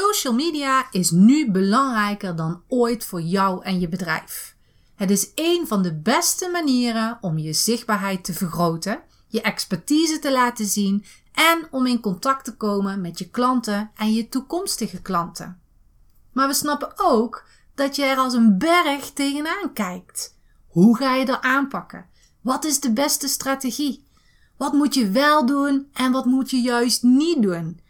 Social media is nu belangrijker dan ooit voor jou en je bedrijf. Het is een van de beste manieren om je zichtbaarheid te vergroten, je expertise te laten zien en om in contact te komen met je klanten en je toekomstige klanten. Maar we snappen ook dat je er als een berg tegenaan kijkt. Hoe ga je dat aanpakken? Wat is de beste strategie? Wat moet je wel doen en wat moet je juist niet doen?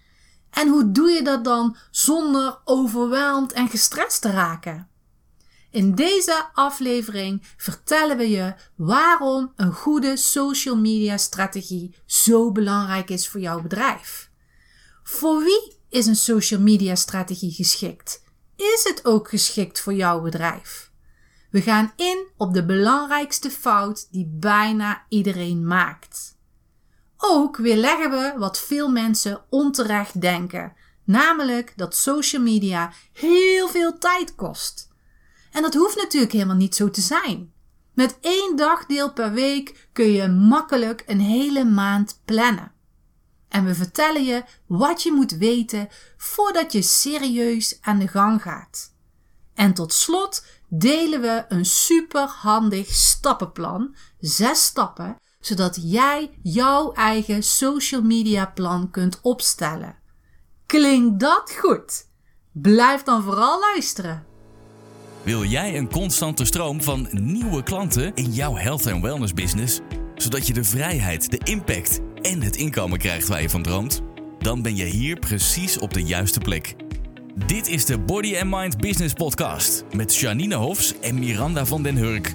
En hoe doe je dat dan zonder overweldigd en gestrest te raken? In deze aflevering vertellen we je waarom een goede social media strategie zo belangrijk is voor jouw bedrijf. Voor wie is een social media strategie geschikt? Is het ook geschikt voor jouw bedrijf? We gaan in op de belangrijkste fout die bijna iedereen maakt. Ook weerleggen we wat veel mensen onterecht denken, namelijk dat social media heel veel tijd kost. En dat hoeft natuurlijk helemaal niet zo te zijn. Met één dagdeel per week kun je makkelijk een hele maand plannen. En we vertellen je wat je moet weten voordat je serieus aan de gang gaat. En tot slot delen we een superhandig stappenplan, zes stappen, zodat jij jouw eigen social media plan kunt opstellen. Klinkt dat goed? Blijf dan vooral luisteren. Wil jij een constante stroom van nieuwe klanten in jouw health en wellness business, zodat je de vrijheid, de impact en het inkomen krijgt waar je van droomt? Dan ben je hier precies op de juiste plek. Dit is de Body and Mind Business Podcast met Janine Hofs en Miranda van den Hurk.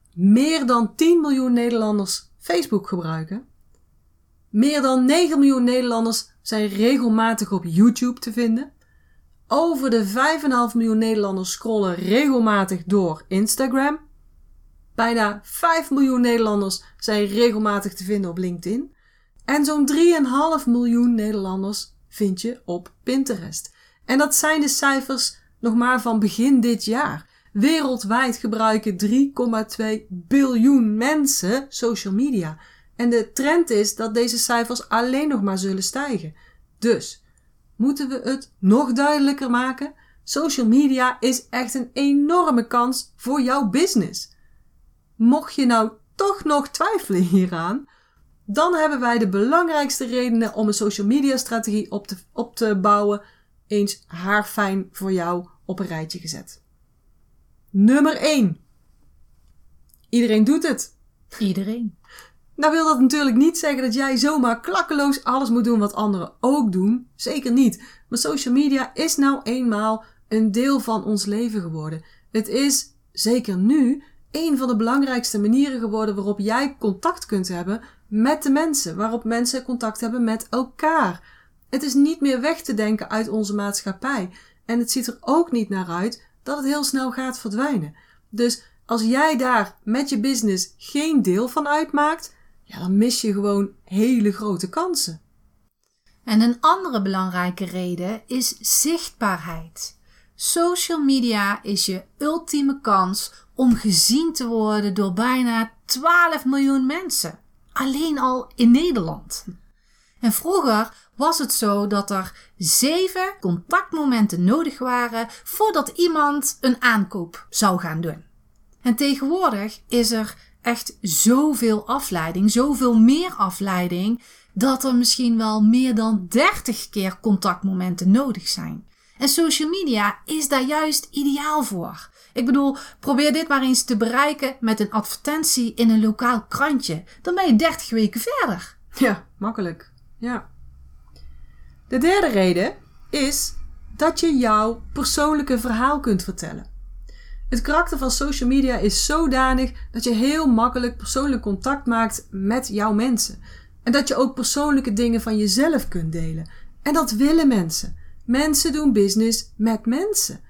meer dan 10 miljoen Nederlanders Facebook gebruiken? Meer dan 9 miljoen Nederlanders zijn regelmatig op YouTube te vinden. Over de 5,5 miljoen Nederlanders scrollen regelmatig door Instagram. Bijna 5 miljoen Nederlanders zijn regelmatig te vinden op LinkedIn. En zo'n 3,5 miljoen Nederlanders vind je op Pinterest. En dat zijn de cijfers nog maar van begin dit jaar. Wereldwijd gebruiken 3,2 biljoen mensen social media. En de trend is dat deze cijfers alleen nog maar zullen stijgen. Dus moeten we het nog duidelijker maken? Social media is echt een enorme kans voor jouw business. Mocht je nou toch nog twijfelen hieraan, dan hebben wij de belangrijkste redenen om een social media strategie op te, op te bouwen eens haarfijn voor jou op een rijtje gezet. Nummer 1. Iedereen doet het. Iedereen. Nou wil dat natuurlijk niet zeggen dat jij zomaar klakkeloos alles moet doen wat anderen ook doen. Zeker niet. Maar social media is nou eenmaal een deel van ons leven geworden. Het is, zeker nu, een van de belangrijkste manieren geworden waarop jij contact kunt hebben met de mensen. Waarop mensen contact hebben met elkaar. Het is niet meer weg te denken uit onze maatschappij. En het ziet er ook niet naar uit dat het heel snel gaat verdwijnen. Dus als jij daar met je business geen deel van uitmaakt, ja, dan mis je gewoon hele grote kansen. En een andere belangrijke reden is zichtbaarheid. Social media is je ultieme kans om gezien te worden door bijna 12 miljoen mensen. Alleen al in Nederland. En vroeger was het zo dat er zeven contactmomenten nodig waren voordat iemand een aankoop zou gaan doen. En tegenwoordig is er echt zoveel afleiding, zoveel meer afleiding, dat er misschien wel meer dan 30 keer contactmomenten nodig zijn. En social media is daar juist ideaal voor. Ik bedoel, probeer dit maar eens te bereiken met een advertentie in een lokaal krantje. Dan ben je 30 weken verder. Ja, makkelijk. Ja. De derde reden is dat je jouw persoonlijke verhaal kunt vertellen. Het karakter van social media is zodanig dat je heel makkelijk persoonlijk contact maakt met jouw mensen. En dat je ook persoonlijke dingen van jezelf kunt delen. En dat willen mensen. Mensen doen business met mensen.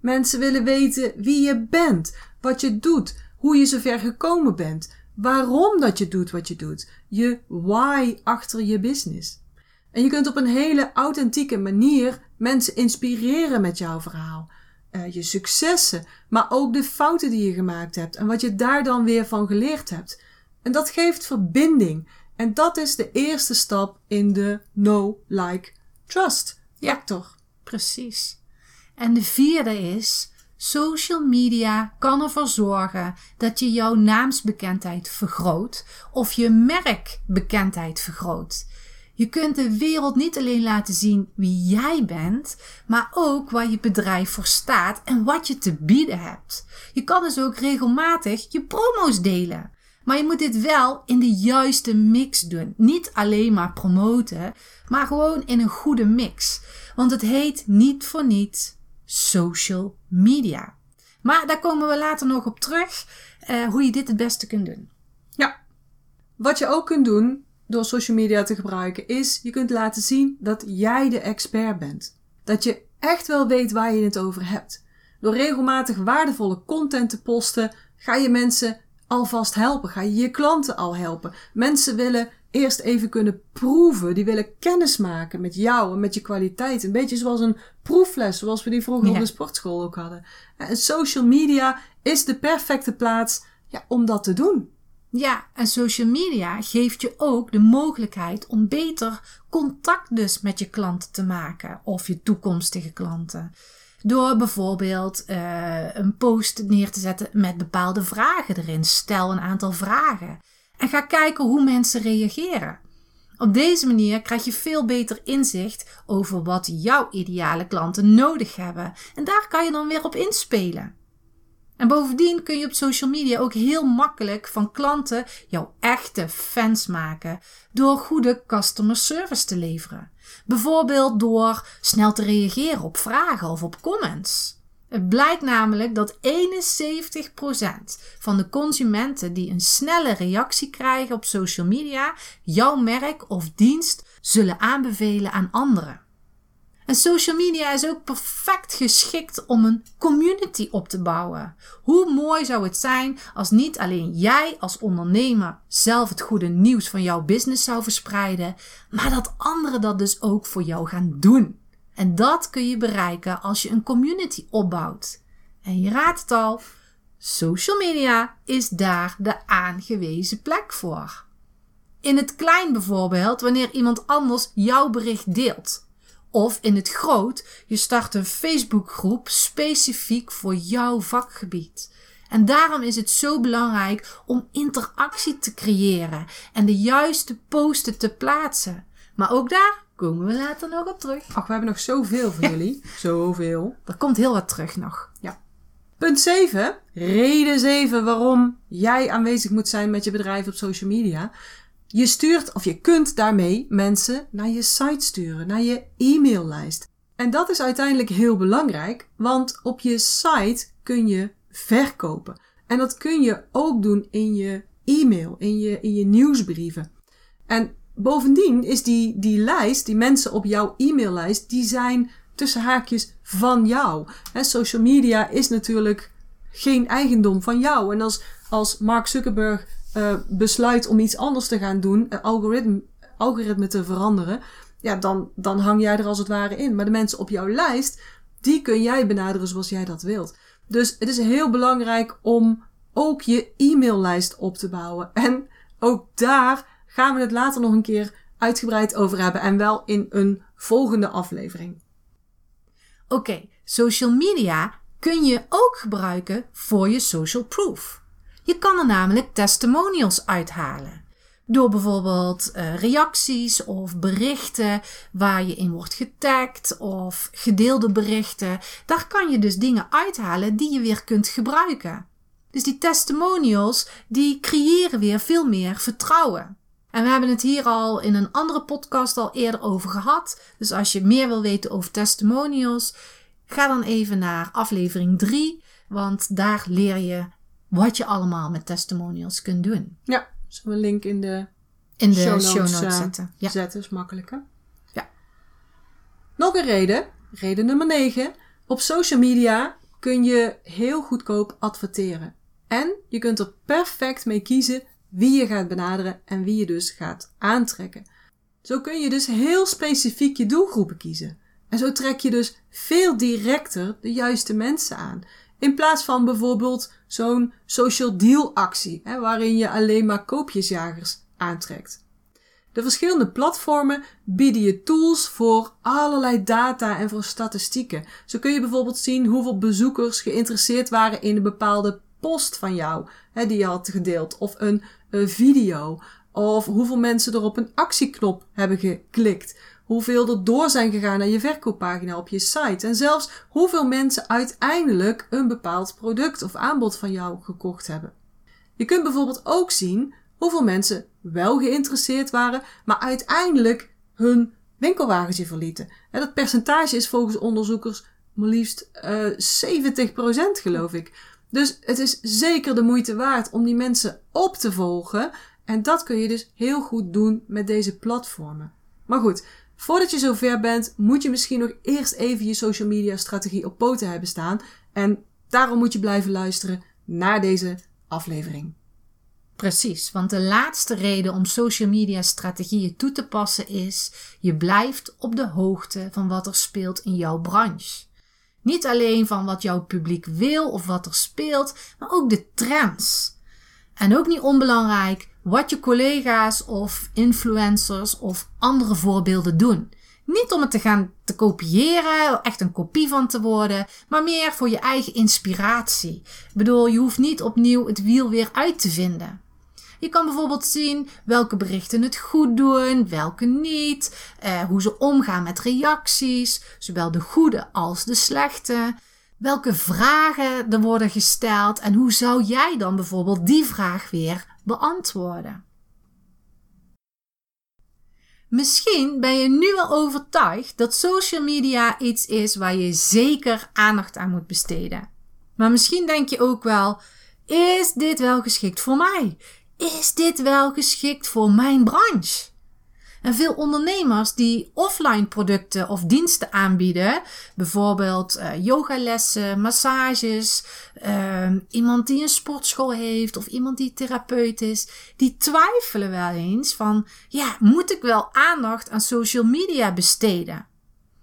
Mensen willen weten wie je bent, wat je doet, hoe je zover gekomen bent, waarom dat je doet wat je doet, je why achter je business. En je kunt op een hele authentieke manier mensen inspireren met jouw verhaal. Uh, je successen, maar ook de fouten die je gemaakt hebt en wat je daar dan weer van geleerd hebt. En dat geeft verbinding. En dat is de eerste stap in de know, like, trust factor. Ja, precies. En de vierde is, social media kan ervoor zorgen dat je jouw naamsbekendheid vergroot of je merkbekendheid vergroot. Je kunt de wereld niet alleen laten zien wie jij bent, maar ook waar je bedrijf voor staat en wat je te bieden hebt. Je kan dus ook regelmatig je promo's delen. Maar je moet dit wel in de juiste mix doen. Niet alleen maar promoten, maar gewoon in een goede mix. Want het heet niet voor niets social media. Maar daar komen we later nog op terug, uh, hoe je dit het beste kunt doen. Ja. Wat je ook kunt doen door social media te gebruiken, is je kunt laten zien dat jij de expert bent. Dat je echt wel weet waar je het over hebt. Door regelmatig waardevolle content te posten, ga je mensen alvast helpen. Ga je je klanten al helpen. Mensen willen eerst even kunnen proeven. Die willen kennis maken met jou en met je kwaliteit. Een beetje zoals een proefles, zoals we die vroeger op de sportschool ook hadden. En social media is de perfecte plaats ja, om dat te doen. Ja, en social media geeft je ook de mogelijkheid om beter contact dus met je klanten te maken of je toekomstige klanten. Door bijvoorbeeld uh, een post neer te zetten met bepaalde vragen erin. Stel een aantal vragen. En ga kijken hoe mensen reageren. Op deze manier krijg je veel beter inzicht over wat jouw ideale klanten nodig hebben. En daar kan je dan weer op inspelen. En bovendien kun je op social media ook heel makkelijk van klanten jouw echte fans maken door goede customer service te leveren. Bijvoorbeeld door snel te reageren op vragen of op comments. Het blijkt namelijk dat 71% van de consumenten die een snelle reactie krijgen op social media jouw merk of dienst zullen aanbevelen aan anderen. En social media is ook perfect geschikt om een community op te bouwen. Hoe mooi zou het zijn als niet alleen jij als ondernemer zelf het goede nieuws van jouw business zou verspreiden, maar dat anderen dat dus ook voor jou gaan doen. En dat kun je bereiken als je een community opbouwt. En je raadt het al, social media is daar de aangewezen plek voor. In het klein bijvoorbeeld, wanneer iemand anders jouw bericht deelt. Of in het groot, je start een Facebookgroep specifiek voor jouw vakgebied. En daarom is het zo belangrijk om interactie te creëren en de juiste posten te plaatsen. Maar ook daar komen we later nog op terug. Ach, we hebben nog zoveel voor jullie. Zoveel. Er komt heel wat terug nog. Ja. Punt 7. Reden 7 waarom jij aanwezig moet zijn met je bedrijf op social media. Je stuurt of je kunt daarmee mensen naar je site sturen, naar je e-maillijst. En dat is uiteindelijk heel belangrijk, want op je site kun je verkopen. En dat kun je ook doen in je e-mail, in je, in je nieuwsbrieven. En bovendien is die, die lijst, die mensen op jouw e-maillijst, die zijn tussen haakjes van jou. Social media is natuurlijk geen eigendom van jou. En als, als Mark Zuckerberg uh, besluit om iets anders te gaan doen, een algoritme, algoritme te veranderen, ja, dan, dan hang jij er als het ware in. Maar de mensen op jouw lijst, die kun jij benaderen zoals jij dat wilt. Dus het is heel belangrijk om ook je e-maillijst op te bouwen. En ook daar gaan we het later nog een keer uitgebreid over hebben. En wel in een volgende aflevering. Oké, social media kun je ook gebruiken voor je social proof. Je kan er namelijk testimonials uithalen. Door bijvoorbeeld uh, reacties of berichten waar je in wordt getagd of gedeelde berichten. Daar kan je dus dingen uithalen die je weer kunt gebruiken. Dus die testimonials die creëren weer veel meer vertrouwen. En we hebben het hier al in een andere podcast al eerder over gehad. Dus als je meer wil weten over testimonials, ga dan even naar aflevering 3. Want daar leer je wat je allemaal met testimonials kunt doen. Ja, zullen we een link in de, in de show notes, show notes uh, zetten. Ja. Zetten is makkelijker. Ja. Nog een reden, reden nummer 9. Op social media kun je heel goedkoop adverteren. En je kunt er perfect mee kiezen wie je gaat benaderen en wie je dus gaat aantrekken. Zo kun je dus heel specifiek je doelgroepen kiezen. En zo trek je dus veel directer de juiste mensen aan. In plaats van bijvoorbeeld zo'n social deal actie, hè, waarin je alleen maar koopjesjagers aantrekt. De verschillende platformen bieden je tools voor allerlei data en voor statistieken. Zo kun je bijvoorbeeld zien hoeveel bezoekers geïnteresseerd waren in een bepaalde post van jou, hè, die je had gedeeld, of een, een video, of hoeveel mensen er op een actieknop hebben geklikt hoeveel er door zijn gegaan naar je verkooppagina op je site. En zelfs hoeveel mensen uiteindelijk een bepaald product of aanbod van jou gekocht hebben. Je kunt bijvoorbeeld ook zien hoeveel mensen wel geïnteresseerd waren, maar uiteindelijk hun winkelwagentje verlieten. En dat percentage is volgens onderzoekers maar liefst uh, 70% geloof ik. Dus het is zeker de moeite waard om die mensen op te volgen. En dat kun je dus heel goed doen met deze platformen. Maar goed, Voordat je zover bent, moet je misschien nog eerst even je social media strategie op poten hebben staan. En daarom moet je blijven luisteren naar deze aflevering. Precies, want de laatste reden om social media strategieën toe te passen is: je blijft op de hoogte van wat er speelt in jouw branche. Niet alleen van wat jouw publiek wil of wat er speelt, maar ook de trends. En ook niet onbelangrijk, wat je collega's of influencers of andere voorbeelden doen. Niet om het te gaan te kopiëren, echt een kopie van te worden, maar meer voor je eigen inspiratie. Ik bedoel, je hoeft niet opnieuw het wiel weer uit te vinden. Je kan bijvoorbeeld zien welke berichten het goed doen, welke niet, eh, hoe ze omgaan met reacties, zowel de goede als de slechte. Welke vragen er worden gesteld en hoe zou jij dan bijvoorbeeld die vraag weer beantwoorden. Misschien ben je nu al overtuigd dat social media iets is waar je zeker aandacht aan moet besteden. Maar misschien denk je ook wel: is dit wel geschikt voor mij? Is dit wel geschikt voor mijn branche? En veel ondernemers die offline producten of diensten aanbieden, bijvoorbeeld uh, yogalessen, massages, uh, iemand die een sportschool heeft of iemand die therapeut is, die twijfelen wel eens van, ja, moet ik wel aandacht aan social media besteden?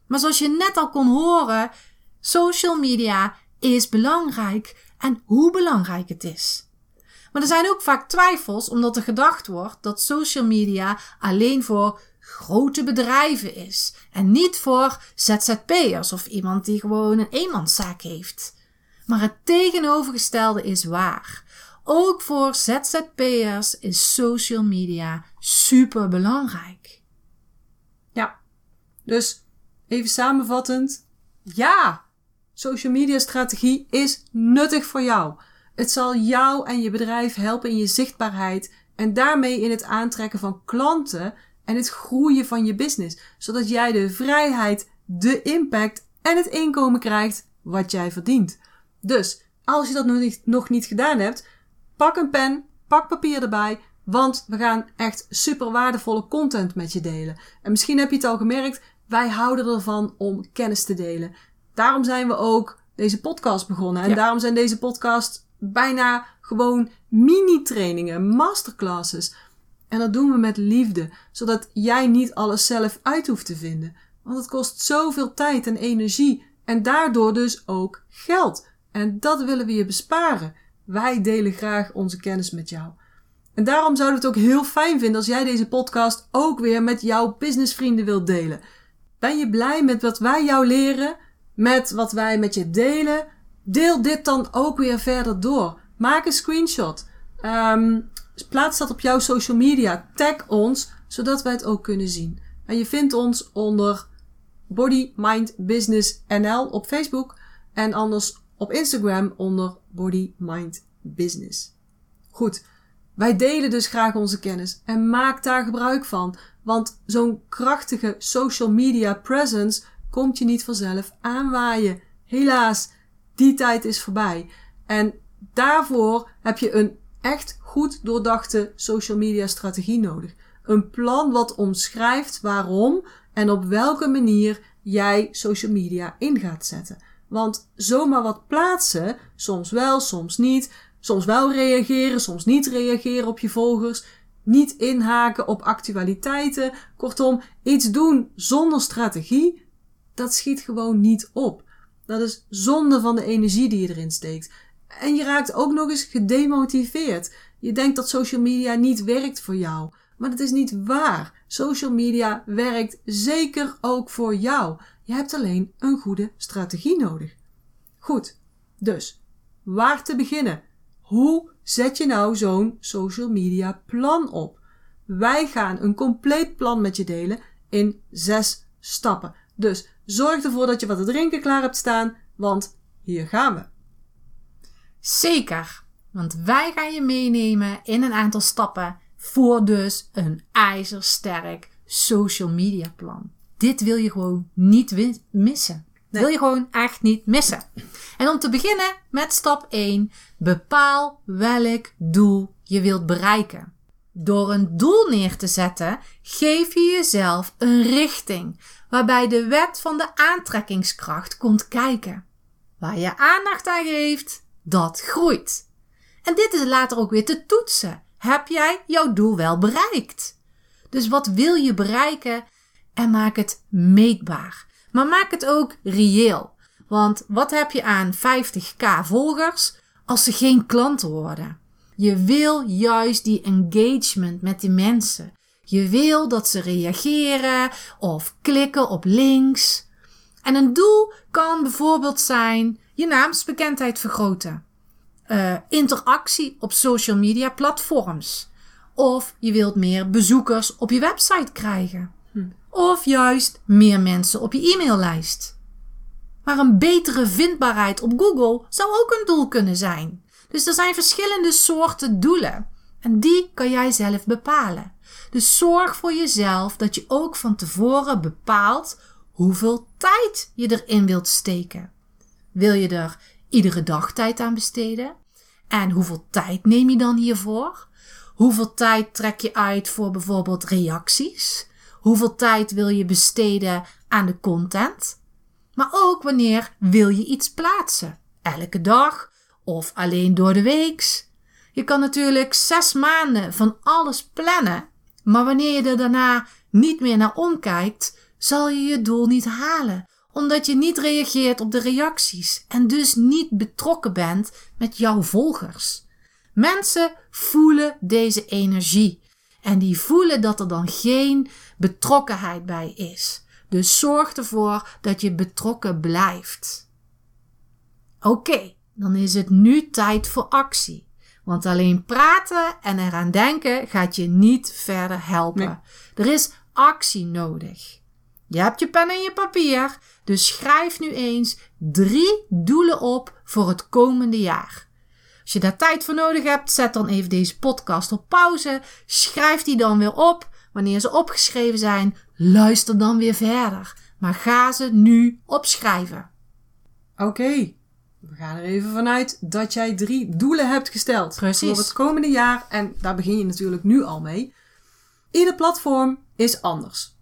Maar zoals je net al kon horen, social media is belangrijk en hoe belangrijk het is. Maar er zijn ook vaak twijfels omdat er gedacht wordt dat social media alleen voor grote bedrijven is en niet voor ZZP'ers of iemand die gewoon een eenmanszaak heeft. Maar het tegenovergestelde is waar. Ook voor ZZP'ers is social media super belangrijk. Ja, dus even samenvattend. Ja, social media strategie is nuttig voor jou. Het zal jou en je bedrijf helpen in je zichtbaarheid en daarmee in het aantrekken van klanten en het groeien van je business, zodat jij de vrijheid, de impact en het inkomen krijgt wat jij verdient. Dus als je dat nog niet, nog niet gedaan hebt, pak een pen, pak papier erbij, want we gaan echt super waardevolle content met je delen. En misschien heb je het al gemerkt, wij houden ervan om kennis te delen. Daarom zijn we ook deze podcast begonnen. En daarom zijn deze podcasts bijna gewoon mini-trainingen, masterclasses. En dat doen we met liefde, zodat jij niet alles zelf uit hoeft te vinden. Want het kost zoveel tijd en energie en daardoor dus ook geld. En dat willen we je besparen. Wij delen graag onze kennis met jou. En daarom zouden we het ook heel fijn vinden als jij deze podcast ook weer met jouw businessvrienden wilt delen. Ben je blij met wat wij jou leren? Met wat wij met je delen? Deel dit dan ook weer verder door. Maak een screenshot. Um, plaats dat op jouw social media. Tag ons, zodat wij het ook kunnen zien. En je vindt ons onder Body Mind Business NL op Facebook. En anders op Instagram onder Body Mind Business. Goed. Wij delen dus graag onze kennis en maak daar gebruik van. Want zo'n krachtige social media presence komt je niet vanzelf aanwaaien. Helaas, die tijd is voorbij. En daarvoor heb je een echt goed doordachte social media strategie nodig. Een plan wat omschrijft waarom en op welke manier jij social media in gaat zetten. Want zomaar wat plaatsen, soms wel, soms niet, soms wel reageren, soms niet reageren op je volgers, niet inhaken op actualiteiten, kortom, iets doen zonder strategie, dat schiet gewoon niet op. Dat is zonde van de energie die je erin steekt. En je raakt ook nog eens gedemotiveerd. Je denkt dat social media niet werkt voor jou. Maar dat is niet waar. Social media werkt zeker ook voor jou. Je hebt alleen een goede strategie nodig. Goed, dus waar te beginnen? Hoe zet je nou zo'n social media plan op? Wij gaan een compleet plan met je delen in zes stappen. Dus zorg ervoor dat je wat te drinken klaar hebt staan, want hier gaan we. Zeker, want wij gaan je meenemen in een aantal stappen voor dus een ijzersterk social media plan. Dit wil je gewoon niet missen. Wil je gewoon echt niet missen. En om te beginnen met stap 1, bepaal welk doel je wilt bereiken. Door een doel neer te zetten, geef je jezelf een richting waarbij de wet van de aantrekkingskracht komt kijken. Waar je aandacht aan geeft, dat groeit. En dit is later ook weer te toetsen. Heb jij jouw doel wel bereikt? Dus wat wil je bereiken? En maak het meetbaar. Maar maak het ook reëel. Want wat heb je aan 50k volgers als ze geen klanten worden? Je wil juist die engagement met die mensen. Je wil dat ze reageren of klikken op links. En een doel kan bijvoorbeeld zijn je naamsbekendheid vergroten. Uh, interactie op social media platforms. Of je wilt meer bezoekers op je website krijgen. Hm. Of juist meer mensen op je e-maillijst. Maar een betere vindbaarheid op Google zou ook een doel kunnen zijn. Dus er zijn verschillende soorten doelen. En die kan jij zelf bepalen. Dus zorg voor jezelf dat je ook van tevoren bepaalt hoeveel tijd je erin wilt steken. Wil je er iedere dag tijd aan besteden? En hoeveel tijd neem je dan hiervoor? Hoeveel tijd trek je uit voor bijvoorbeeld reacties? Hoeveel tijd wil je besteden aan de content? Maar ook wanneer wil je iets plaatsen? Elke dag of alleen door de weeks? Je kan natuurlijk zes maanden van alles plannen, maar wanneer je er daarna niet meer naar omkijkt, zal je je doel niet halen, omdat je niet reageert op de reacties en dus niet betrokken bent met jouw volgers. Mensen voelen deze energie en die voelen dat er dan geen betrokkenheid bij is. Dus zorg ervoor dat je betrokken blijft. Oké, dan is het nu tijd voor actie. Want alleen praten en eraan denken gaat je niet verder helpen. Er is actie nodig. Je hebt je pen en je papier, dus schrijf nu eens drie doelen op voor het komende jaar. Als je daar tijd voor nodig hebt, zet dan even deze podcast op pauze. Schrijf die dan weer op. Wanneer ze opgeschreven zijn, luister dan weer verder. Maar ga ze nu opschrijven. Oké, we gaan er even vanuit dat jij drie doelen hebt gesteld. Precies. Voor het komende jaar. En daar begin je natuurlijk nu al mee. Ieder platform is anders.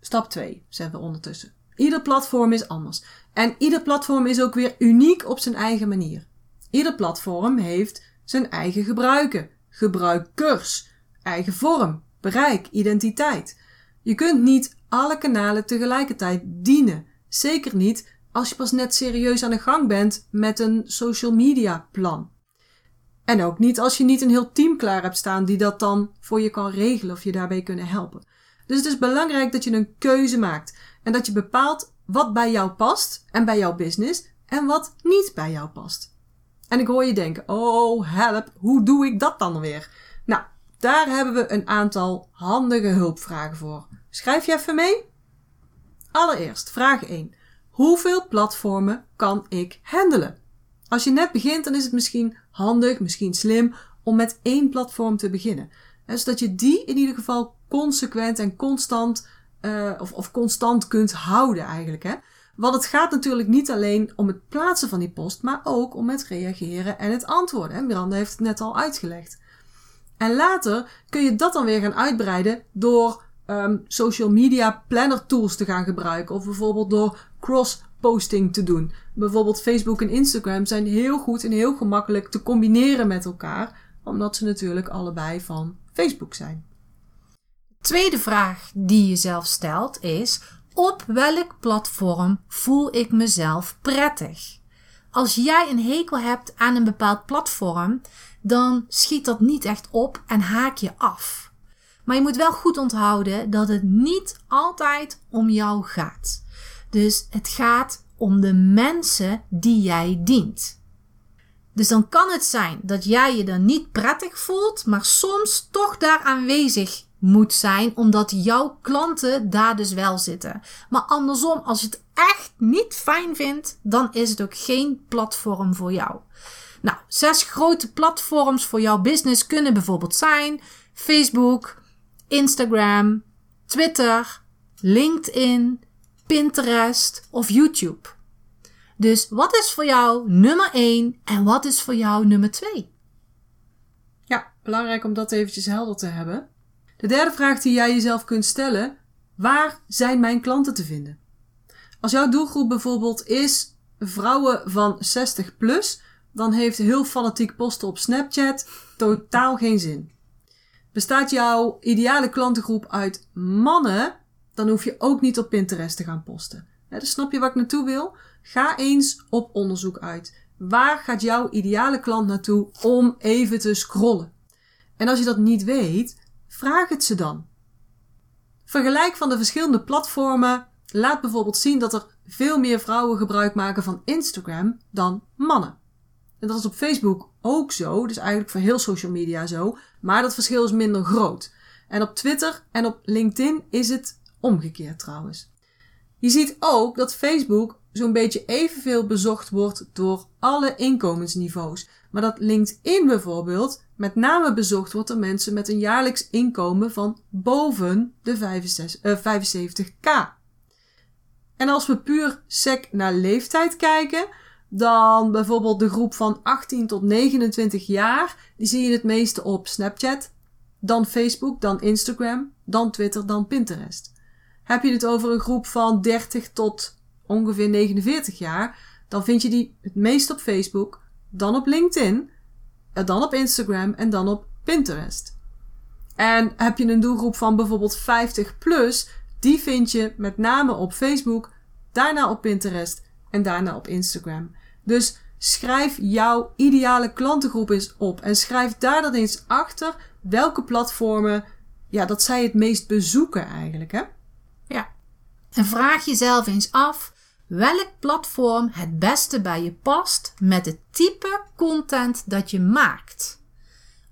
Stap 2 zetten we ondertussen. Ieder platform is anders. En ieder platform is ook weer uniek op zijn eigen manier. Ieder platform heeft zijn eigen gebruiken, gebruikers, eigen vorm, bereik, identiteit. Je kunt niet alle kanalen tegelijkertijd dienen. Zeker niet als je pas net serieus aan de gang bent met een social media plan. En ook niet als je niet een heel team klaar hebt staan die dat dan voor je kan regelen of je daarbij kunnen helpen. Dus het is belangrijk dat je een keuze maakt en dat je bepaalt wat bij jou past en bij jouw business en wat niet bij jou past. En ik hoor je denken, oh help, hoe doe ik dat dan weer? Nou, daar hebben we een aantal handige hulpvragen voor. Schrijf je even mee? Allereerst, vraag 1. Hoeveel platformen kan ik handelen? Als je net begint, dan is het misschien handig, misschien slim om met één platform te beginnen. Zodat je die in ieder geval consequent en constant, uh, of, of constant kunt houden eigenlijk. Hè? Want het gaat natuurlijk niet alleen om het plaatsen van die post, maar ook om het reageren en het antwoorden. Hè? Miranda heeft het net al uitgelegd. En later kun je dat dan weer gaan uitbreiden door um, social media planner tools te gaan gebruiken. Of bijvoorbeeld door cross posting te doen. Bijvoorbeeld Facebook en Instagram zijn heel goed en heel gemakkelijk te combineren met elkaar, omdat ze natuurlijk allebei van Facebook zijn. Tweede vraag die je jezelf stelt is: op welk platform voel ik mezelf prettig? Als jij een hekel hebt aan een bepaald platform, dan schiet dat niet echt op en haak je af. Maar je moet wel goed onthouden dat het niet altijd om jou gaat. Dus het gaat om de mensen die jij dient. Dus dan kan het zijn dat jij je dan niet prettig voelt, maar soms toch daar aanwezig moet zijn, omdat jouw klanten daar dus wel zitten. Maar andersom, als je het echt niet fijn vindt, dan is het ook geen platform voor jou. Nou, zes grote platforms voor jouw business kunnen bijvoorbeeld zijn Facebook, Instagram, Twitter, LinkedIn, Pinterest of YouTube. Dus wat is voor jou nummer 1 en wat is voor jou nummer 2? Ja, belangrijk om dat eventjes helder te hebben. De derde vraag die jij jezelf kunt stellen: waar zijn mijn klanten te vinden? Als jouw doelgroep bijvoorbeeld is vrouwen van 60 plus, dan heeft heel fanatiek posten op Snapchat totaal geen zin. Bestaat jouw ideale klantengroep uit mannen, dan hoef je ook niet op Pinterest te gaan posten. dus snap je waar ik naartoe wil? Ga eens op onderzoek uit. Waar gaat jouw ideale klant naartoe om even te scrollen? En als je dat niet weet, vraag het ze dan. Vergelijk van de verschillende platformen laat bijvoorbeeld zien dat er veel meer vrouwen gebruik maken van Instagram dan mannen. En dat is op Facebook ook zo, dus eigenlijk voor heel social media zo, maar dat verschil is minder groot. En op Twitter en op LinkedIn is het omgekeerd trouwens. Je ziet ook dat Facebook zo'n beetje evenveel bezocht wordt door alle inkomensniveaus. Maar dat LinkedIn bijvoorbeeld met name bezocht wordt door mensen met een jaarlijks inkomen van boven de 75k. Eh, en als we puur sec naar leeftijd kijken, dan bijvoorbeeld de groep van 18 tot 29 jaar, die zie je het meeste op Snapchat, dan Facebook, dan Instagram, dan Twitter, dan Pinterest. Heb je het over een groep van 30 tot ongeveer 49 jaar, dan vind je die het meest op Facebook, dan op LinkedIn, dan op Instagram en dan op Pinterest. En heb je een doelgroep van bijvoorbeeld 50 plus, die vind je met name op Facebook, daarna op Pinterest en daarna op Instagram. Dus schrijf jouw ideale klantengroep eens op en schrijf daar dan eens achter welke platformen ja, dat zij het meest bezoeken eigenlijk. Hè? Ja. En vraag jezelf eens af welk platform het beste bij je past met het type content dat je maakt.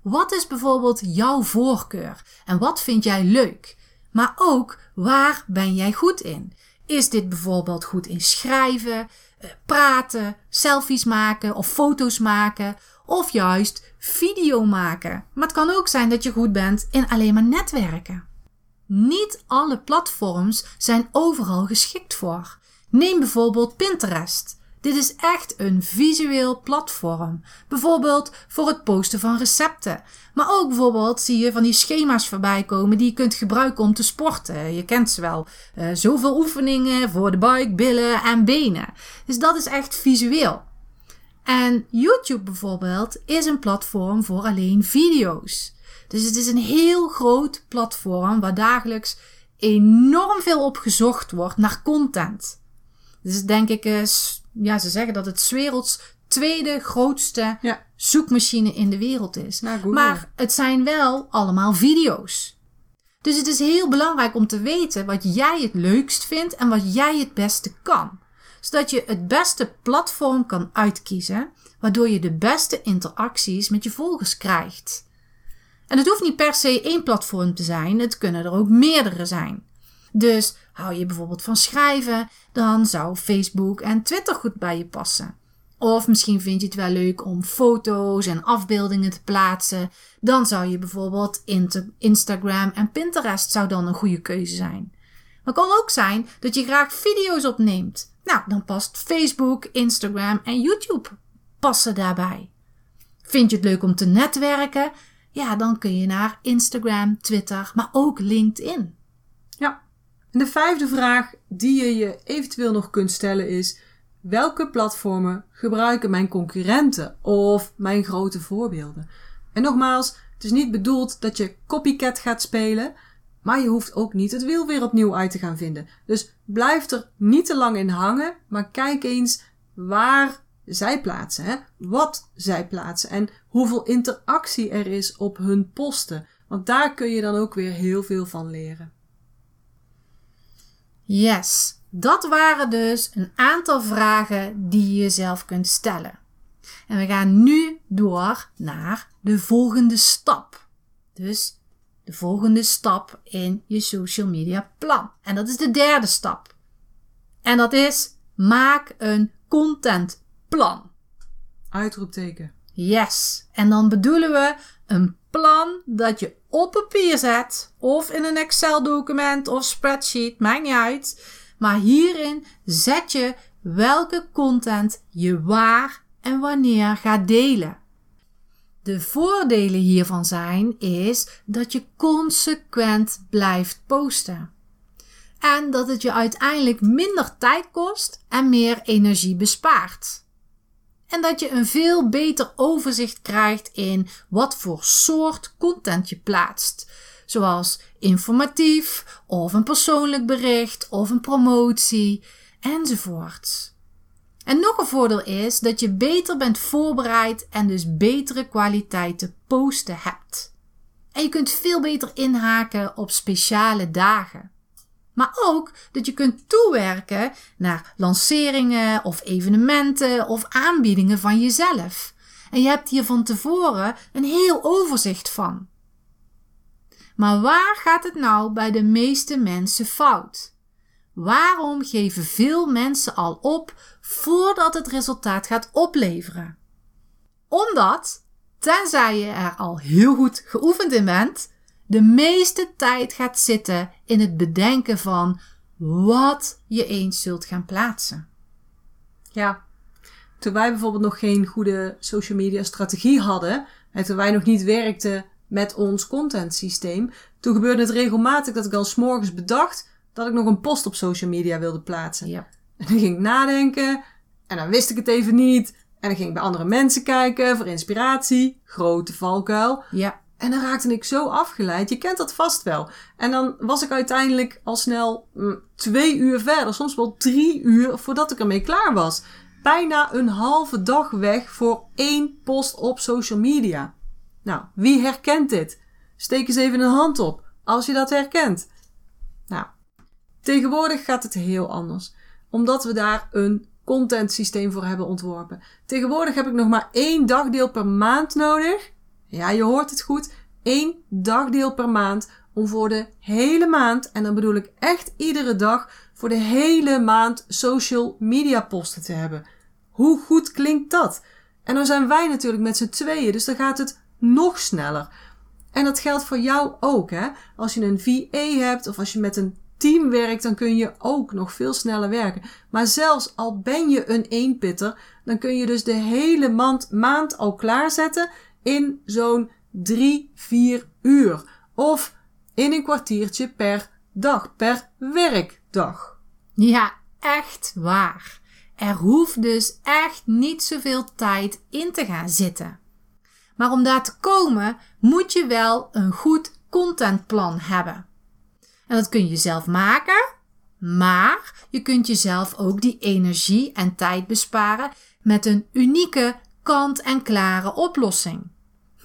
Wat is bijvoorbeeld jouw voorkeur en wat vind jij leuk? Maar ook waar ben jij goed in? Is dit bijvoorbeeld goed in schrijven, praten, selfies maken of foto's maken of juist video maken? Maar het kan ook zijn dat je goed bent in alleen maar netwerken. Niet alle platforms zijn overal geschikt voor. Neem bijvoorbeeld Pinterest. Dit is echt een visueel platform. Bijvoorbeeld voor het posten van recepten. Maar ook bijvoorbeeld zie je van die schema's voorbij komen die je kunt gebruiken om te sporten. Je kent ze wel. Uh, zoveel oefeningen voor de buik, billen en benen. Dus dat is echt visueel. En YouTube bijvoorbeeld is een platform voor alleen video's. Dus het is een heel groot platform waar dagelijks enorm veel op gezocht wordt naar content. Dus denk ik, is, ja, ze zeggen dat het werelds tweede grootste ja. zoekmachine in de wereld is. Nou, maar het zijn wel allemaal video's. Dus het is heel belangrijk om te weten wat jij het leukst vindt en wat jij het beste kan. Zodat je het beste platform kan uitkiezen, waardoor je de beste interacties met je volgers krijgt. En het hoeft niet per se één platform te zijn, het kunnen er ook meerdere zijn. Dus hou je bijvoorbeeld van schrijven, dan zou Facebook en Twitter goed bij je passen. Of misschien vind je het wel leuk om foto's en afbeeldingen te plaatsen. Dan zou je bijvoorbeeld Instagram en Pinterest zou dan een goede keuze zijn. Maar het kan ook zijn dat je graag video's opneemt. Nou, dan past Facebook, Instagram en YouTube passen daarbij. Vind je het leuk om te netwerken? Ja, dan kun je naar Instagram, Twitter, maar ook LinkedIn. En de vijfde vraag die je je eventueel nog kunt stellen is: welke platformen gebruiken mijn concurrenten of mijn grote voorbeelden? En nogmaals, het is niet bedoeld dat je copycat gaat spelen, maar je hoeft ook niet het wiel weer opnieuw uit te gaan vinden. Dus blijf er niet te lang in hangen, maar kijk eens waar zij plaatsen, hè? wat zij plaatsen en hoeveel interactie er is op hun posten. Want daar kun je dan ook weer heel veel van leren. Yes, dat waren dus een aantal vragen die je jezelf kunt stellen. En we gaan nu door naar de volgende stap. Dus de volgende stap in je social media plan. En dat is de derde stap. En dat is maak een contentplan. Uitroepteken. Yes. En dan bedoelen we een plan dat je op papier zet of in een Excel document of spreadsheet, maakt niet uit. Maar hierin zet je welke content je waar en wanneer gaat delen. De voordelen hiervan zijn is dat je consequent blijft posten. En dat het je uiteindelijk minder tijd kost en meer energie bespaart. En dat je een veel beter overzicht krijgt in wat voor soort content je plaatst. Zoals informatief, of een persoonlijk bericht, of een promotie, enzovoort. En nog een voordeel is dat je beter bent voorbereid en dus betere kwaliteiten posten hebt. En je kunt veel beter inhaken op speciale dagen. Maar ook dat je kunt toewerken naar lanceringen of evenementen of aanbiedingen van jezelf. En je hebt hier van tevoren een heel overzicht van. Maar waar gaat het nou bij de meeste mensen fout? Waarom geven veel mensen al op voordat het resultaat gaat opleveren? Omdat, tenzij je er al heel goed geoefend in bent, de meeste tijd gaat zitten in het bedenken van wat je eens zult gaan plaatsen. Ja, toen wij bijvoorbeeld nog geen goede social media strategie hadden, en toen wij nog niet werkten met ons content systeem, toen gebeurde het regelmatig dat ik al s'morgens bedacht dat ik nog een post op social media wilde plaatsen. Ja. En dan ging ik nadenken en dan wist ik het even niet. En dan ging ik bij andere mensen kijken voor inspiratie. Grote valkuil. Ja. En dan raakte ik zo afgeleid. Je kent dat vast wel. En dan was ik uiteindelijk al snel mm, twee uur verder. Soms wel drie uur voordat ik ermee klaar was. Bijna een halve dag weg voor één post op social media. Nou, wie herkent dit? Steek eens even een hand op als je dat herkent. Nou, tegenwoordig gaat het heel anders. Omdat we daar een content systeem voor hebben ontworpen. Tegenwoordig heb ik nog maar één dagdeel per maand nodig ja, je hoort het goed. Eén dagdeel per maand om voor de hele maand, en dan bedoel ik echt iedere dag, voor de hele maand social media posten te hebben. Hoe goed klinkt dat? En dan zijn wij natuurlijk met z'n tweeën, dus dan gaat het nog sneller. En dat geldt voor jou ook, hè? Als je een VA hebt of als je met een team werkt, dan kun je ook nog veel sneller werken. Maar zelfs al ben je een eenpitter, dan kun je dus de hele maand, maand al klaarzetten in zo'n drie, vier uur. Of in een kwartiertje per dag, per werkdag. Ja, echt waar. Er hoeft dus echt niet zoveel tijd in te gaan zitten. Maar om daar te komen, moet je wel een goed contentplan hebben. En dat kun je zelf maken, maar je kunt jezelf ook die energie en tijd besparen met een unieke kant-en-klare oplossing.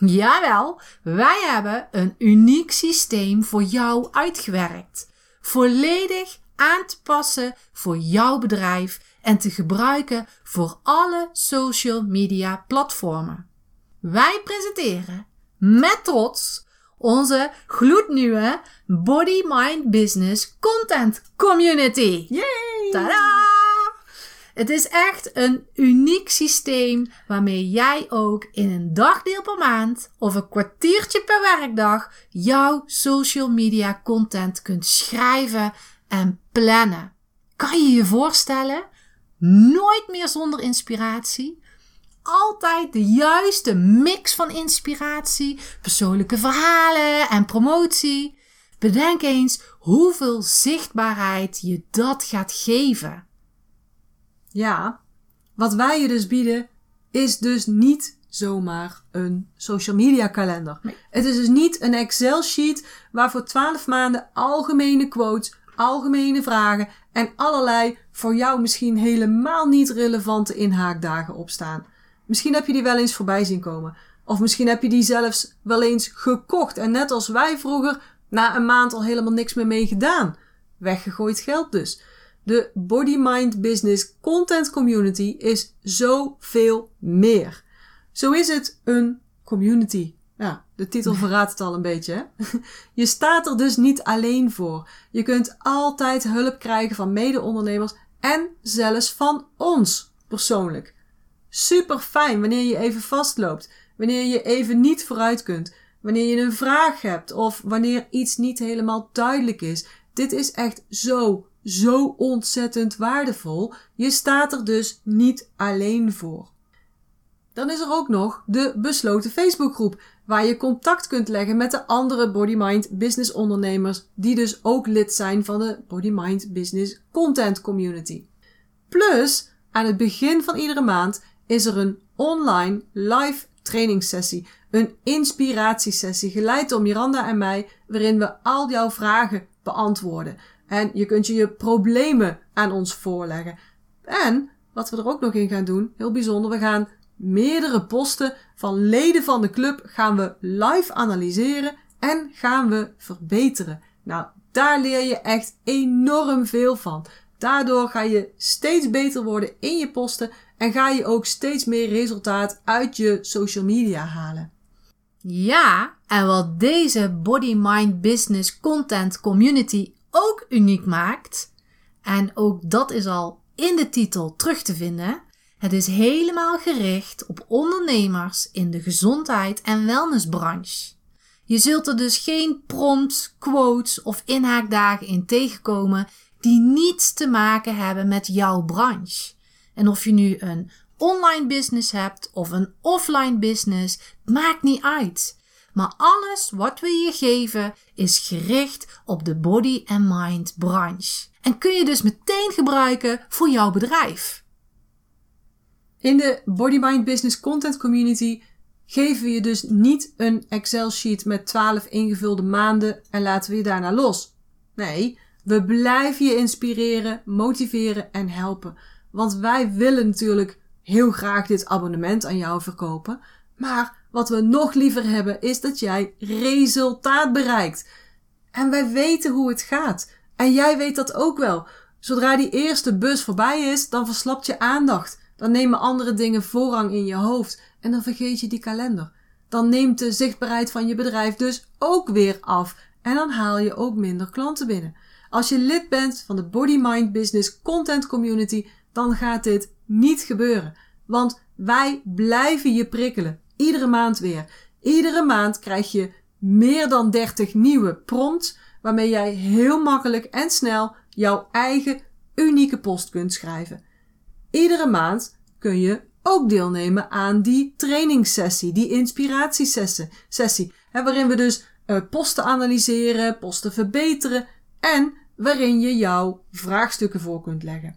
Jawel, wij hebben een uniek systeem voor jou uitgewerkt. Volledig aan te passen voor jouw bedrijf en te gebruiken voor alle social media platformen. Wij presenteren met trots onze gloednieuwe Body Mind Business Content Community. Yay! Tada! Het is echt een uniek systeem waarmee jij ook in een dagdeel per maand of een kwartiertje per werkdag jouw social media content kunt schrijven en plannen. Kan je je voorstellen? Nooit meer zonder inspiratie. Altijd de juiste mix van inspiratie, persoonlijke verhalen en promotie. Bedenk eens hoeveel zichtbaarheid je dat gaat geven. Ja, wat wij je dus bieden is dus niet zomaar een social media kalender. Het is dus niet een Excel sheet waar voor 12 maanden algemene quotes, algemene vragen en allerlei voor jou misschien helemaal niet relevante inhaakdagen op staan. Misschien heb je die wel eens voorbij zien komen. Of misschien heb je die zelfs wel eens gekocht en net als wij vroeger na een maand al helemaal niks meer mee gedaan. Weggegooid geld dus. De Body Mind Business Content Community is zoveel meer. Zo is het een community. Ja, de titel verraadt het al een beetje. Hè? Je staat er dus niet alleen voor. Je kunt altijd hulp krijgen van mede-ondernemers en zelfs van ons persoonlijk. Super fijn wanneer je even vastloopt, wanneer je even niet vooruit kunt, wanneer je een vraag hebt of wanneer iets niet helemaal duidelijk is. Dit is echt zo, zo ontzettend waardevol. Je staat er dus niet alleen voor. Dan is er ook nog de besloten Facebookgroep, waar je contact kunt leggen met de andere Body Mind business ondernemers, die dus ook lid zijn van de Body Mind Business Content Community. Plus, aan het begin van iedere maand is er een online live trainingssessie, een inspiratiesessie, geleid door Miranda en mij, waarin we al jouw vragen beantwoorden. En je kunt je je problemen aan ons voorleggen. En wat we er ook nog in gaan doen, heel bijzonder, we gaan meerdere posten van leden van de club gaan we live analyseren en gaan we verbeteren. Nou, daar leer je echt enorm veel van. Daardoor ga je steeds beter worden in je posten en ga je ook steeds meer resultaat uit je social media halen. Ja, en wat deze Body Mind Business Content Community ook uniek maakt, en ook dat is al in de titel terug te vinden, het is helemaal gericht op ondernemers in de gezondheid en wellnessbranche. Je zult er dus geen prompts, quotes of inhaakdagen in tegenkomen die niets te maken hebben met jouw branche. En of je nu een online business hebt of een offline business, maakt niet uit. Maar alles wat we je geven is gericht op de body and mind branche. En kun je dus meteen gebruiken voor jouw bedrijf. In de Body Mind Business Content Community geven we je dus niet een Excel sheet met 12 ingevulde maanden en laten we je daarna los. Nee, we blijven je inspireren, motiveren en helpen. Want wij willen natuurlijk heel graag dit abonnement aan jou verkopen. Maar wat we nog liever hebben is dat jij resultaat bereikt. En wij weten hoe het gaat. En jij weet dat ook wel. Zodra die eerste bus voorbij is, dan verslapt je aandacht. Dan nemen andere dingen voorrang in je hoofd en dan vergeet je die kalender. Dan neemt de zichtbaarheid van je bedrijf dus ook weer af en dan haal je ook minder klanten binnen. Als je lid bent van de Body Mind Business Content Community, dan gaat dit niet gebeuren. Want wij blijven je prikkelen. Iedere maand weer. Iedere maand krijg je meer dan 30 nieuwe prompts waarmee jij heel makkelijk en snel jouw eigen unieke post kunt schrijven. Iedere maand kun je ook deelnemen aan die trainingssessie, die inspiratiesessie, sessie, waarin we dus uh, posten analyseren, posten verbeteren en waarin je jouw vraagstukken voor kunt leggen.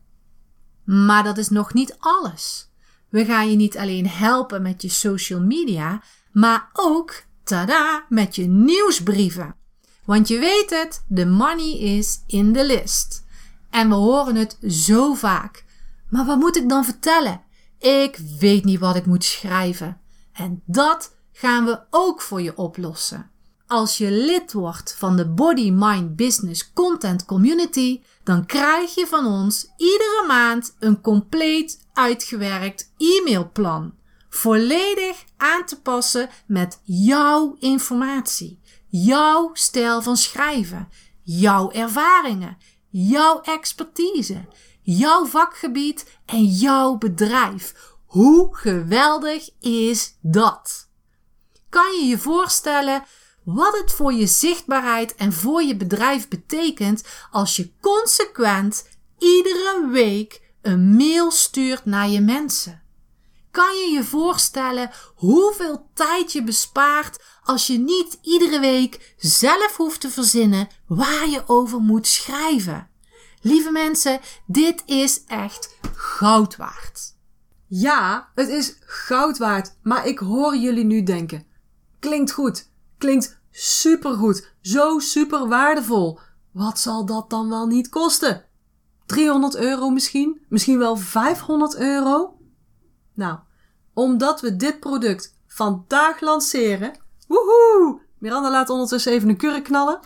Maar dat is nog niet alles. We gaan je niet alleen helpen met je social media, maar ook, tada, met je nieuwsbrieven. Want je weet het, de money is in de list. En we horen het zo vaak. Maar wat moet ik dan vertellen? Ik weet niet wat ik moet schrijven. En dat gaan we ook voor je oplossen. Als je lid wordt van de Body Mind Business Content Community, dan krijg je van ons iedere maand een compleet uitgewerkt e-mailplan. Volledig aan te passen met jouw informatie, jouw stijl van schrijven, jouw ervaringen, jouw expertise, jouw vakgebied en jouw bedrijf. Hoe geweldig is dat? Kan je je voorstellen wat het voor je zichtbaarheid en voor je bedrijf betekent als je consequent iedere week een mail stuurt naar je mensen? Kan je je voorstellen hoeveel tijd je bespaart als je niet iedere week zelf hoeft te verzinnen waar je over moet schrijven? Lieve mensen, dit is echt goud waard. Ja, het is goud waard, maar ik hoor jullie nu denken. Klinkt goed, klinkt supergoed, zo super waardevol. Wat zal dat dan wel niet kosten? 300 euro misschien? Misschien wel 500 euro? Nou, omdat we dit product vandaag lanceren. Woehoe! Miranda laat ondertussen even een kurk knallen.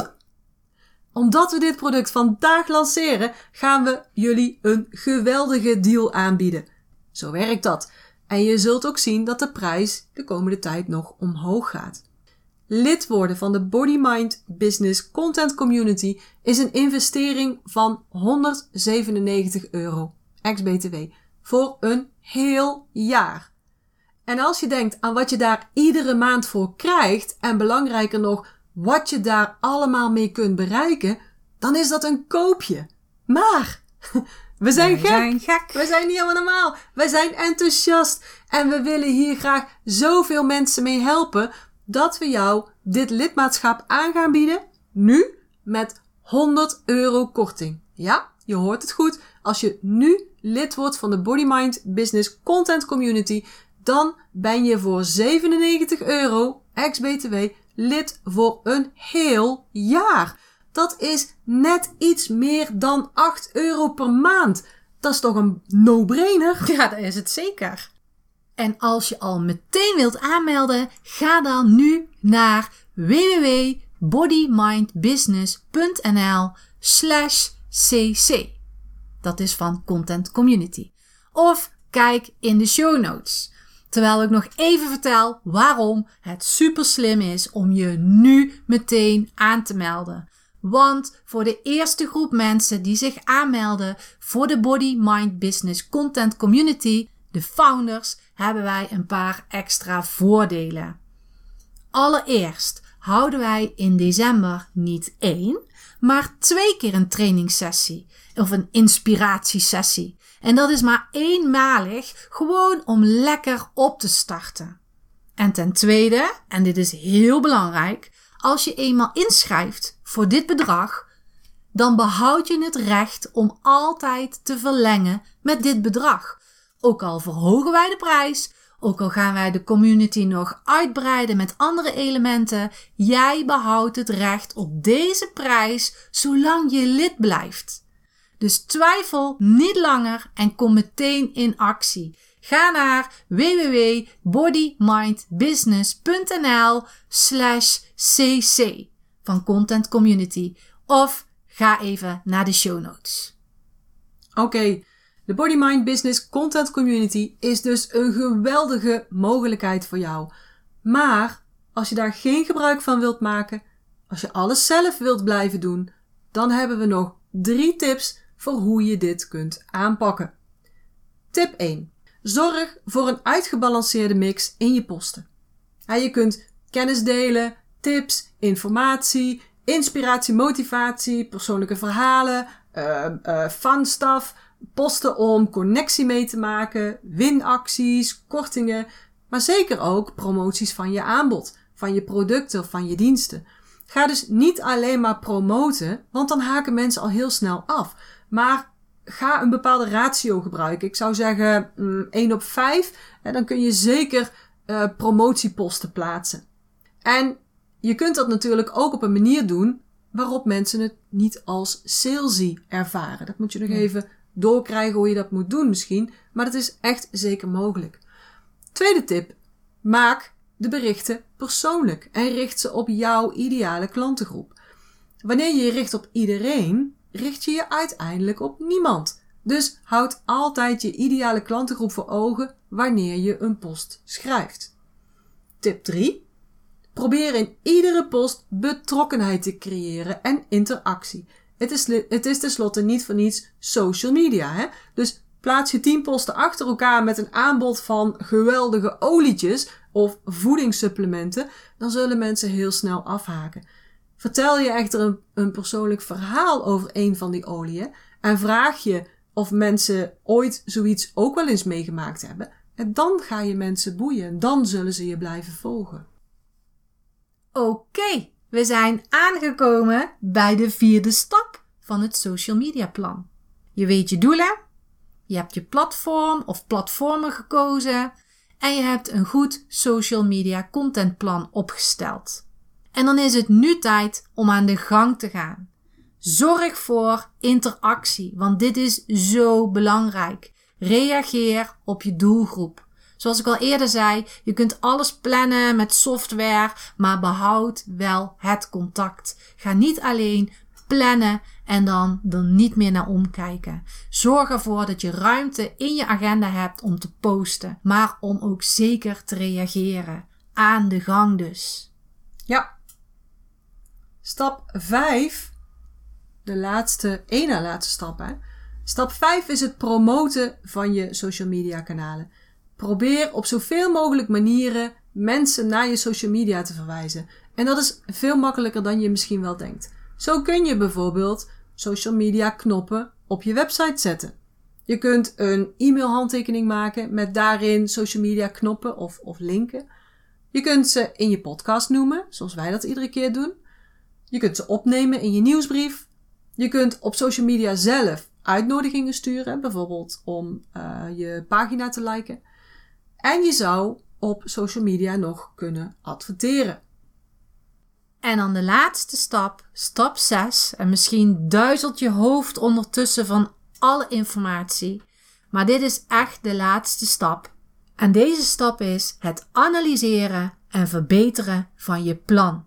Omdat we dit product vandaag lanceren, gaan we jullie een geweldige deal aanbieden. Zo werkt dat. En je zult ook zien dat de prijs de komende tijd nog omhoog gaat. Lid worden van de Body Mind Business Content Community is een investering van 197 euro ex-BTW voor een heel jaar. En als je denkt aan wat je daar iedere maand voor krijgt en belangrijker nog wat je daar allemaal mee kunt bereiken, dan is dat een koopje. Maar we zijn Wij gek. zijn gek. We zijn niet helemaal normaal. We zijn enthousiast en we willen hier graag zoveel mensen mee helpen dat we jou dit lidmaatschap aan gaan bieden. Nu met 100 euro korting. Ja, je hoort het goed. Als je nu lid wordt van de Body Mind Business Content Community, dan ben je voor 97 euro ex-BTW lid voor een heel jaar. Dat is net iets meer dan 8 euro per maand. Dat is toch een no-brainer? Ja, dat is het zeker. En als je al meteen wilt aanmelden, ga dan nu naar www.bodymindbusiness.nl slash cc. Dat is van Content Community. Of kijk in de show notes. Terwijl ik nog even vertel waarom het super slim is om je nu meteen aan te melden. Want voor de eerste groep mensen die zich aanmelden voor de Body Mind Business Content Community, de founders, hebben wij een paar extra voordelen. Allereerst houden wij in december niet één, maar twee keer een trainingssessie of een inspiratiesessie. En dat is maar eenmalig, gewoon om lekker op te starten. En ten tweede, en dit is heel belangrijk, als je eenmaal inschrijft voor dit bedrag, dan behoud je het recht om altijd te verlengen met dit bedrag. Ook al verhogen wij de prijs, ook al gaan wij de community nog uitbreiden met andere elementen, jij behoudt het recht op deze prijs zolang je lid blijft. Dus twijfel niet langer en kom meteen in actie. Ga naar www.bodymindbusiness.nl slash cc van Content Community of ga even naar de show notes. Oké, de Body Mind Business Content Community is dus een geweldige mogelijkheid voor jou. Maar als je daar geen gebruik van wilt maken, als je alles zelf wilt blijven doen, dan hebben we nog drie tips voor hoe je dit kunt aanpakken. Tip 1. Zorg voor een uitgebalanceerde mix in je posten. Je kunt kennis delen, tips, informatie, inspiratie, motivatie, persoonlijke verhalen, uh, uh, fun stuff, posten om connectie mee te maken, winacties, kortingen, maar zeker ook promoties van je aanbod, van je producten of van je diensten. Ga dus niet alleen maar promoten, want dan haken mensen al heel snel af. Maar ga een bepaalde ratio gebruiken. Ik zou zeggen mm, 1 op 5. En dan kun je zeker uh, promotieposten plaatsen. En je kunt dat natuurlijk ook op een manier doen waarop mensen het niet als salesy ervaren. Dat moet je nog even doorkrijgen hoe je dat moet doen misschien. Maar dat is echt zeker mogelijk. Tweede tip. Maak de berichten persoonlijk en richt ze op jouw ideale klantengroep. Wanneer je je richt op iedereen, richt je je uiteindelijk op niemand. Dus houd altijd je ideale klantengroep voor ogen wanneer je een post schrijft. Tip 3. Probeer in iedere post betrokkenheid te creëren en interactie. Het is, het is tenslotte niet voor niets social media. Hè? Dus plaats je 10 posten achter elkaar met een aanbod van geweldige olietjes of voedingssupplementen, dan zullen mensen heel snel afhaken. Vertel je echter een, persoonlijk verhaal over een van die oliën en vraag je of mensen ooit zoiets ook wel eens meegemaakt hebben, En dan ga je mensen boeien. Dan zullen ze je blijven volgen. Oké, we zijn aangekomen bij de vierde stap van het social media plan. Je weet je doelen, je hebt je platform of platformen gekozen en je hebt een goed social media contentplan opgesteld. En dan is het nu tijd om aan de gang te gaan. Zorg voor interactie, want dit is zo belangrijk. Reageer op je doelgroep. Zoals ik al eerder zei, je kunt alles plannen met software, maar behoud wel het contact. Ga niet alleen plannen en dan er niet meer naar omkijken. Zorg ervoor dat je ruimte in je agenda hebt om te posten, maar om ook zeker te reageren. Aan de gang dus. Ja. Stap 5, de laatste, één na laatste stap hè. Stap 5 is het promoten van je social media kanalen. Probeer op zoveel mogelijk manieren mensen naar je social media te verwijzen. En dat is veel makkelijker dan je misschien wel denkt. Zo kun je bijvoorbeeld social media knoppen op je website zetten. Je kunt een e-mail handtekening maken met daarin social media knoppen of, of linken. Je kunt ze in je podcast noemen, zoals wij dat iedere keer doen. Je kunt ze opnemen in je nieuwsbrief. Je kunt op social media zelf uitnodigingen sturen, bijvoorbeeld om uh, je pagina te liken. En je zou op social media nog kunnen adverteren. En dan de laatste stap, stap 6. En misschien duizelt je hoofd ondertussen van alle informatie. Maar dit is echt de laatste stap. En deze stap is het analyseren en verbeteren van je plan.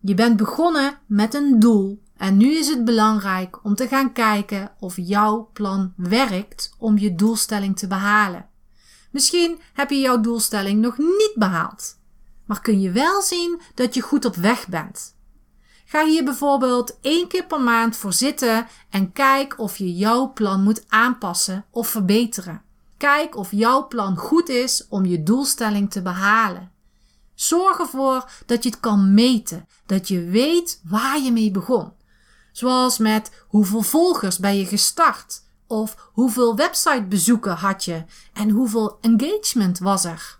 Je bent begonnen met een doel en nu is het belangrijk om te gaan kijken of jouw plan werkt om je doelstelling te behalen. Misschien heb je jouw doelstelling nog niet behaald maar kun je wel zien dat je goed op weg bent. Ga hier bijvoorbeeld één keer per maand voor zitten en kijk of je jouw plan moet aanpassen of verbeteren. Kijk of jouw plan goed is om je doelstelling te behalen. Zorg ervoor dat je het kan meten, dat je weet waar je mee begon. Zoals met hoeveel volgers ben je gestart of hoeveel websitebezoeken had je en hoeveel engagement was er.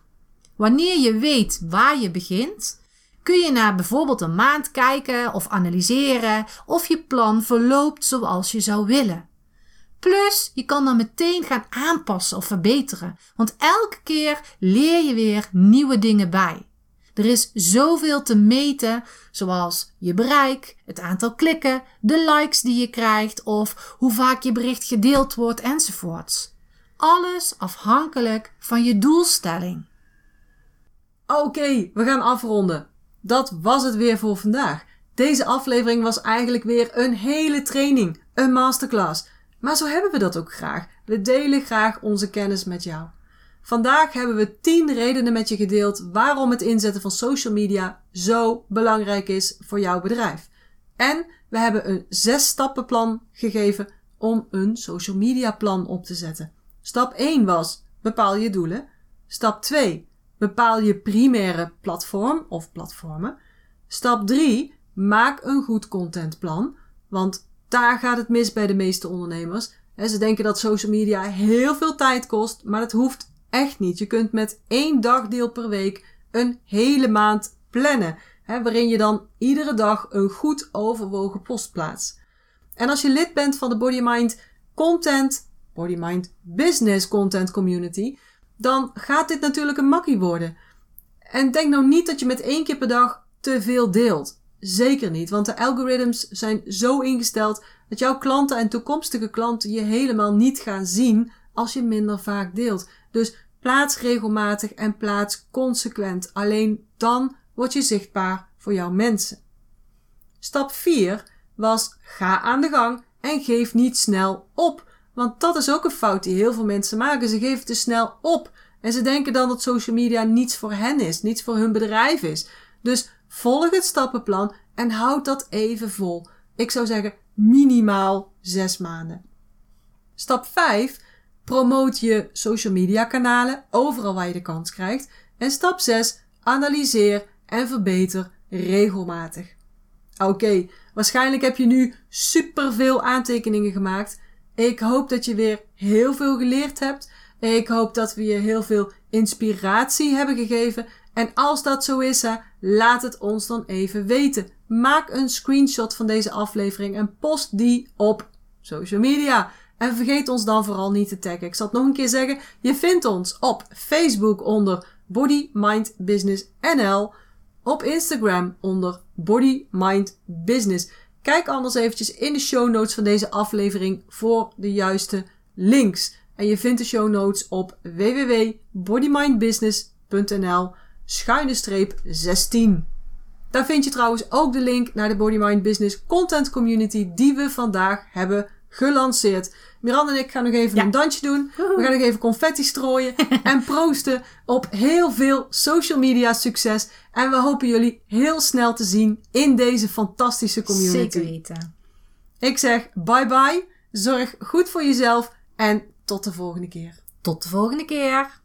Wanneer je weet waar je begint, kun je naar bijvoorbeeld een maand kijken of analyseren of je plan verloopt zoals je zou willen. Plus, je kan dan meteen gaan aanpassen of verbeteren, want elke keer leer je weer nieuwe dingen bij. Er is zoveel te meten, zoals je bereik, het aantal klikken, de likes die je krijgt of hoe vaak je bericht gedeeld wordt enzovoorts. Alles afhankelijk van je doelstelling. Oké, we gaan afronden. Dat was het weer voor vandaag. Deze aflevering was eigenlijk weer een hele training, een masterclass. Maar zo hebben we dat ook graag. We delen graag onze kennis met jou. Vandaag hebben we 10 redenen met je gedeeld waarom het inzetten van social media zo belangrijk is voor jouw bedrijf. En we hebben een 6 stappenplan gegeven om een social media plan op te zetten. Stap 1 was bepaal je doelen. Stap 2 Bepaal je primaire platform of platformen. Stap 3. Maak een goed contentplan. Want daar gaat het mis bij de meeste ondernemers. Ze denken dat social media heel veel tijd kost, maar dat hoeft echt niet. Je kunt met één dagdeel per week een hele maand plannen. Waarin je dan iedere dag een goed overwogen post plaatst. En als je lid bent van de Body Mind Content, Body Mind Business Content Community, dan gaat dit natuurlijk een makkie worden. En denk nou niet dat je met één keer per dag te veel deelt. Zeker niet, want de algorithms zijn zo ingesteld dat jouw klanten en toekomstige klanten je helemaal niet gaan zien als je minder vaak deelt. Dus plaats regelmatig en plaats consequent. Alleen dan word je zichtbaar voor jouw mensen. Stap 4 was ga aan de gang en geef niet snel op. Want dat is ook een fout die heel veel mensen maken. Ze geven te snel op. En ze denken dan dat social media niets voor hen is, niets voor hun bedrijf is. Dus volg het stappenplan en houd dat even vol. Ik zou zeggen minimaal zes maanden. Stap 5. Promoot je social media kanalen overal waar je de kans krijgt. En stap 6. Analyseer en verbeter regelmatig. Oké, waarschijnlijk heb je nu superveel aantekeningen gemaakt. Ik hoop dat je weer heel veel geleerd hebt. Ik hoop dat we je heel veel inspiratie hebben gegeven. En als dat zo is, laat het ons dan even weten. Maak een screenshot van deze aflevering en post die op social media. En vergeet ons dan vooral niet te taggen. Ik zal het nog een keer zeggen. Je vindt ons op Facebook onder Body Mind Business NL. Op Instagram onder Body Mind Business. Kijk anders eventjes in de show notes van deze aflevering voor de juiste links. En je vindt de show notes op www.bodymindbusiness.nl schuine streep 16. Daar vind je trouwens ook de link naar de Body Mind Business content community die we vandaag hebben gelanceerd. Miranda en ik gaan nog even Ja. een dansje doen. We gaan nog even confetti strooien en proosten op heel veel social media succes. En we hopen jullie heel snel te zien in deze fantastische community. Zeker weten. Ik zeg bye bye. Zorg goed voor jezelf en tot de volgende keer. Tot de volgende keer.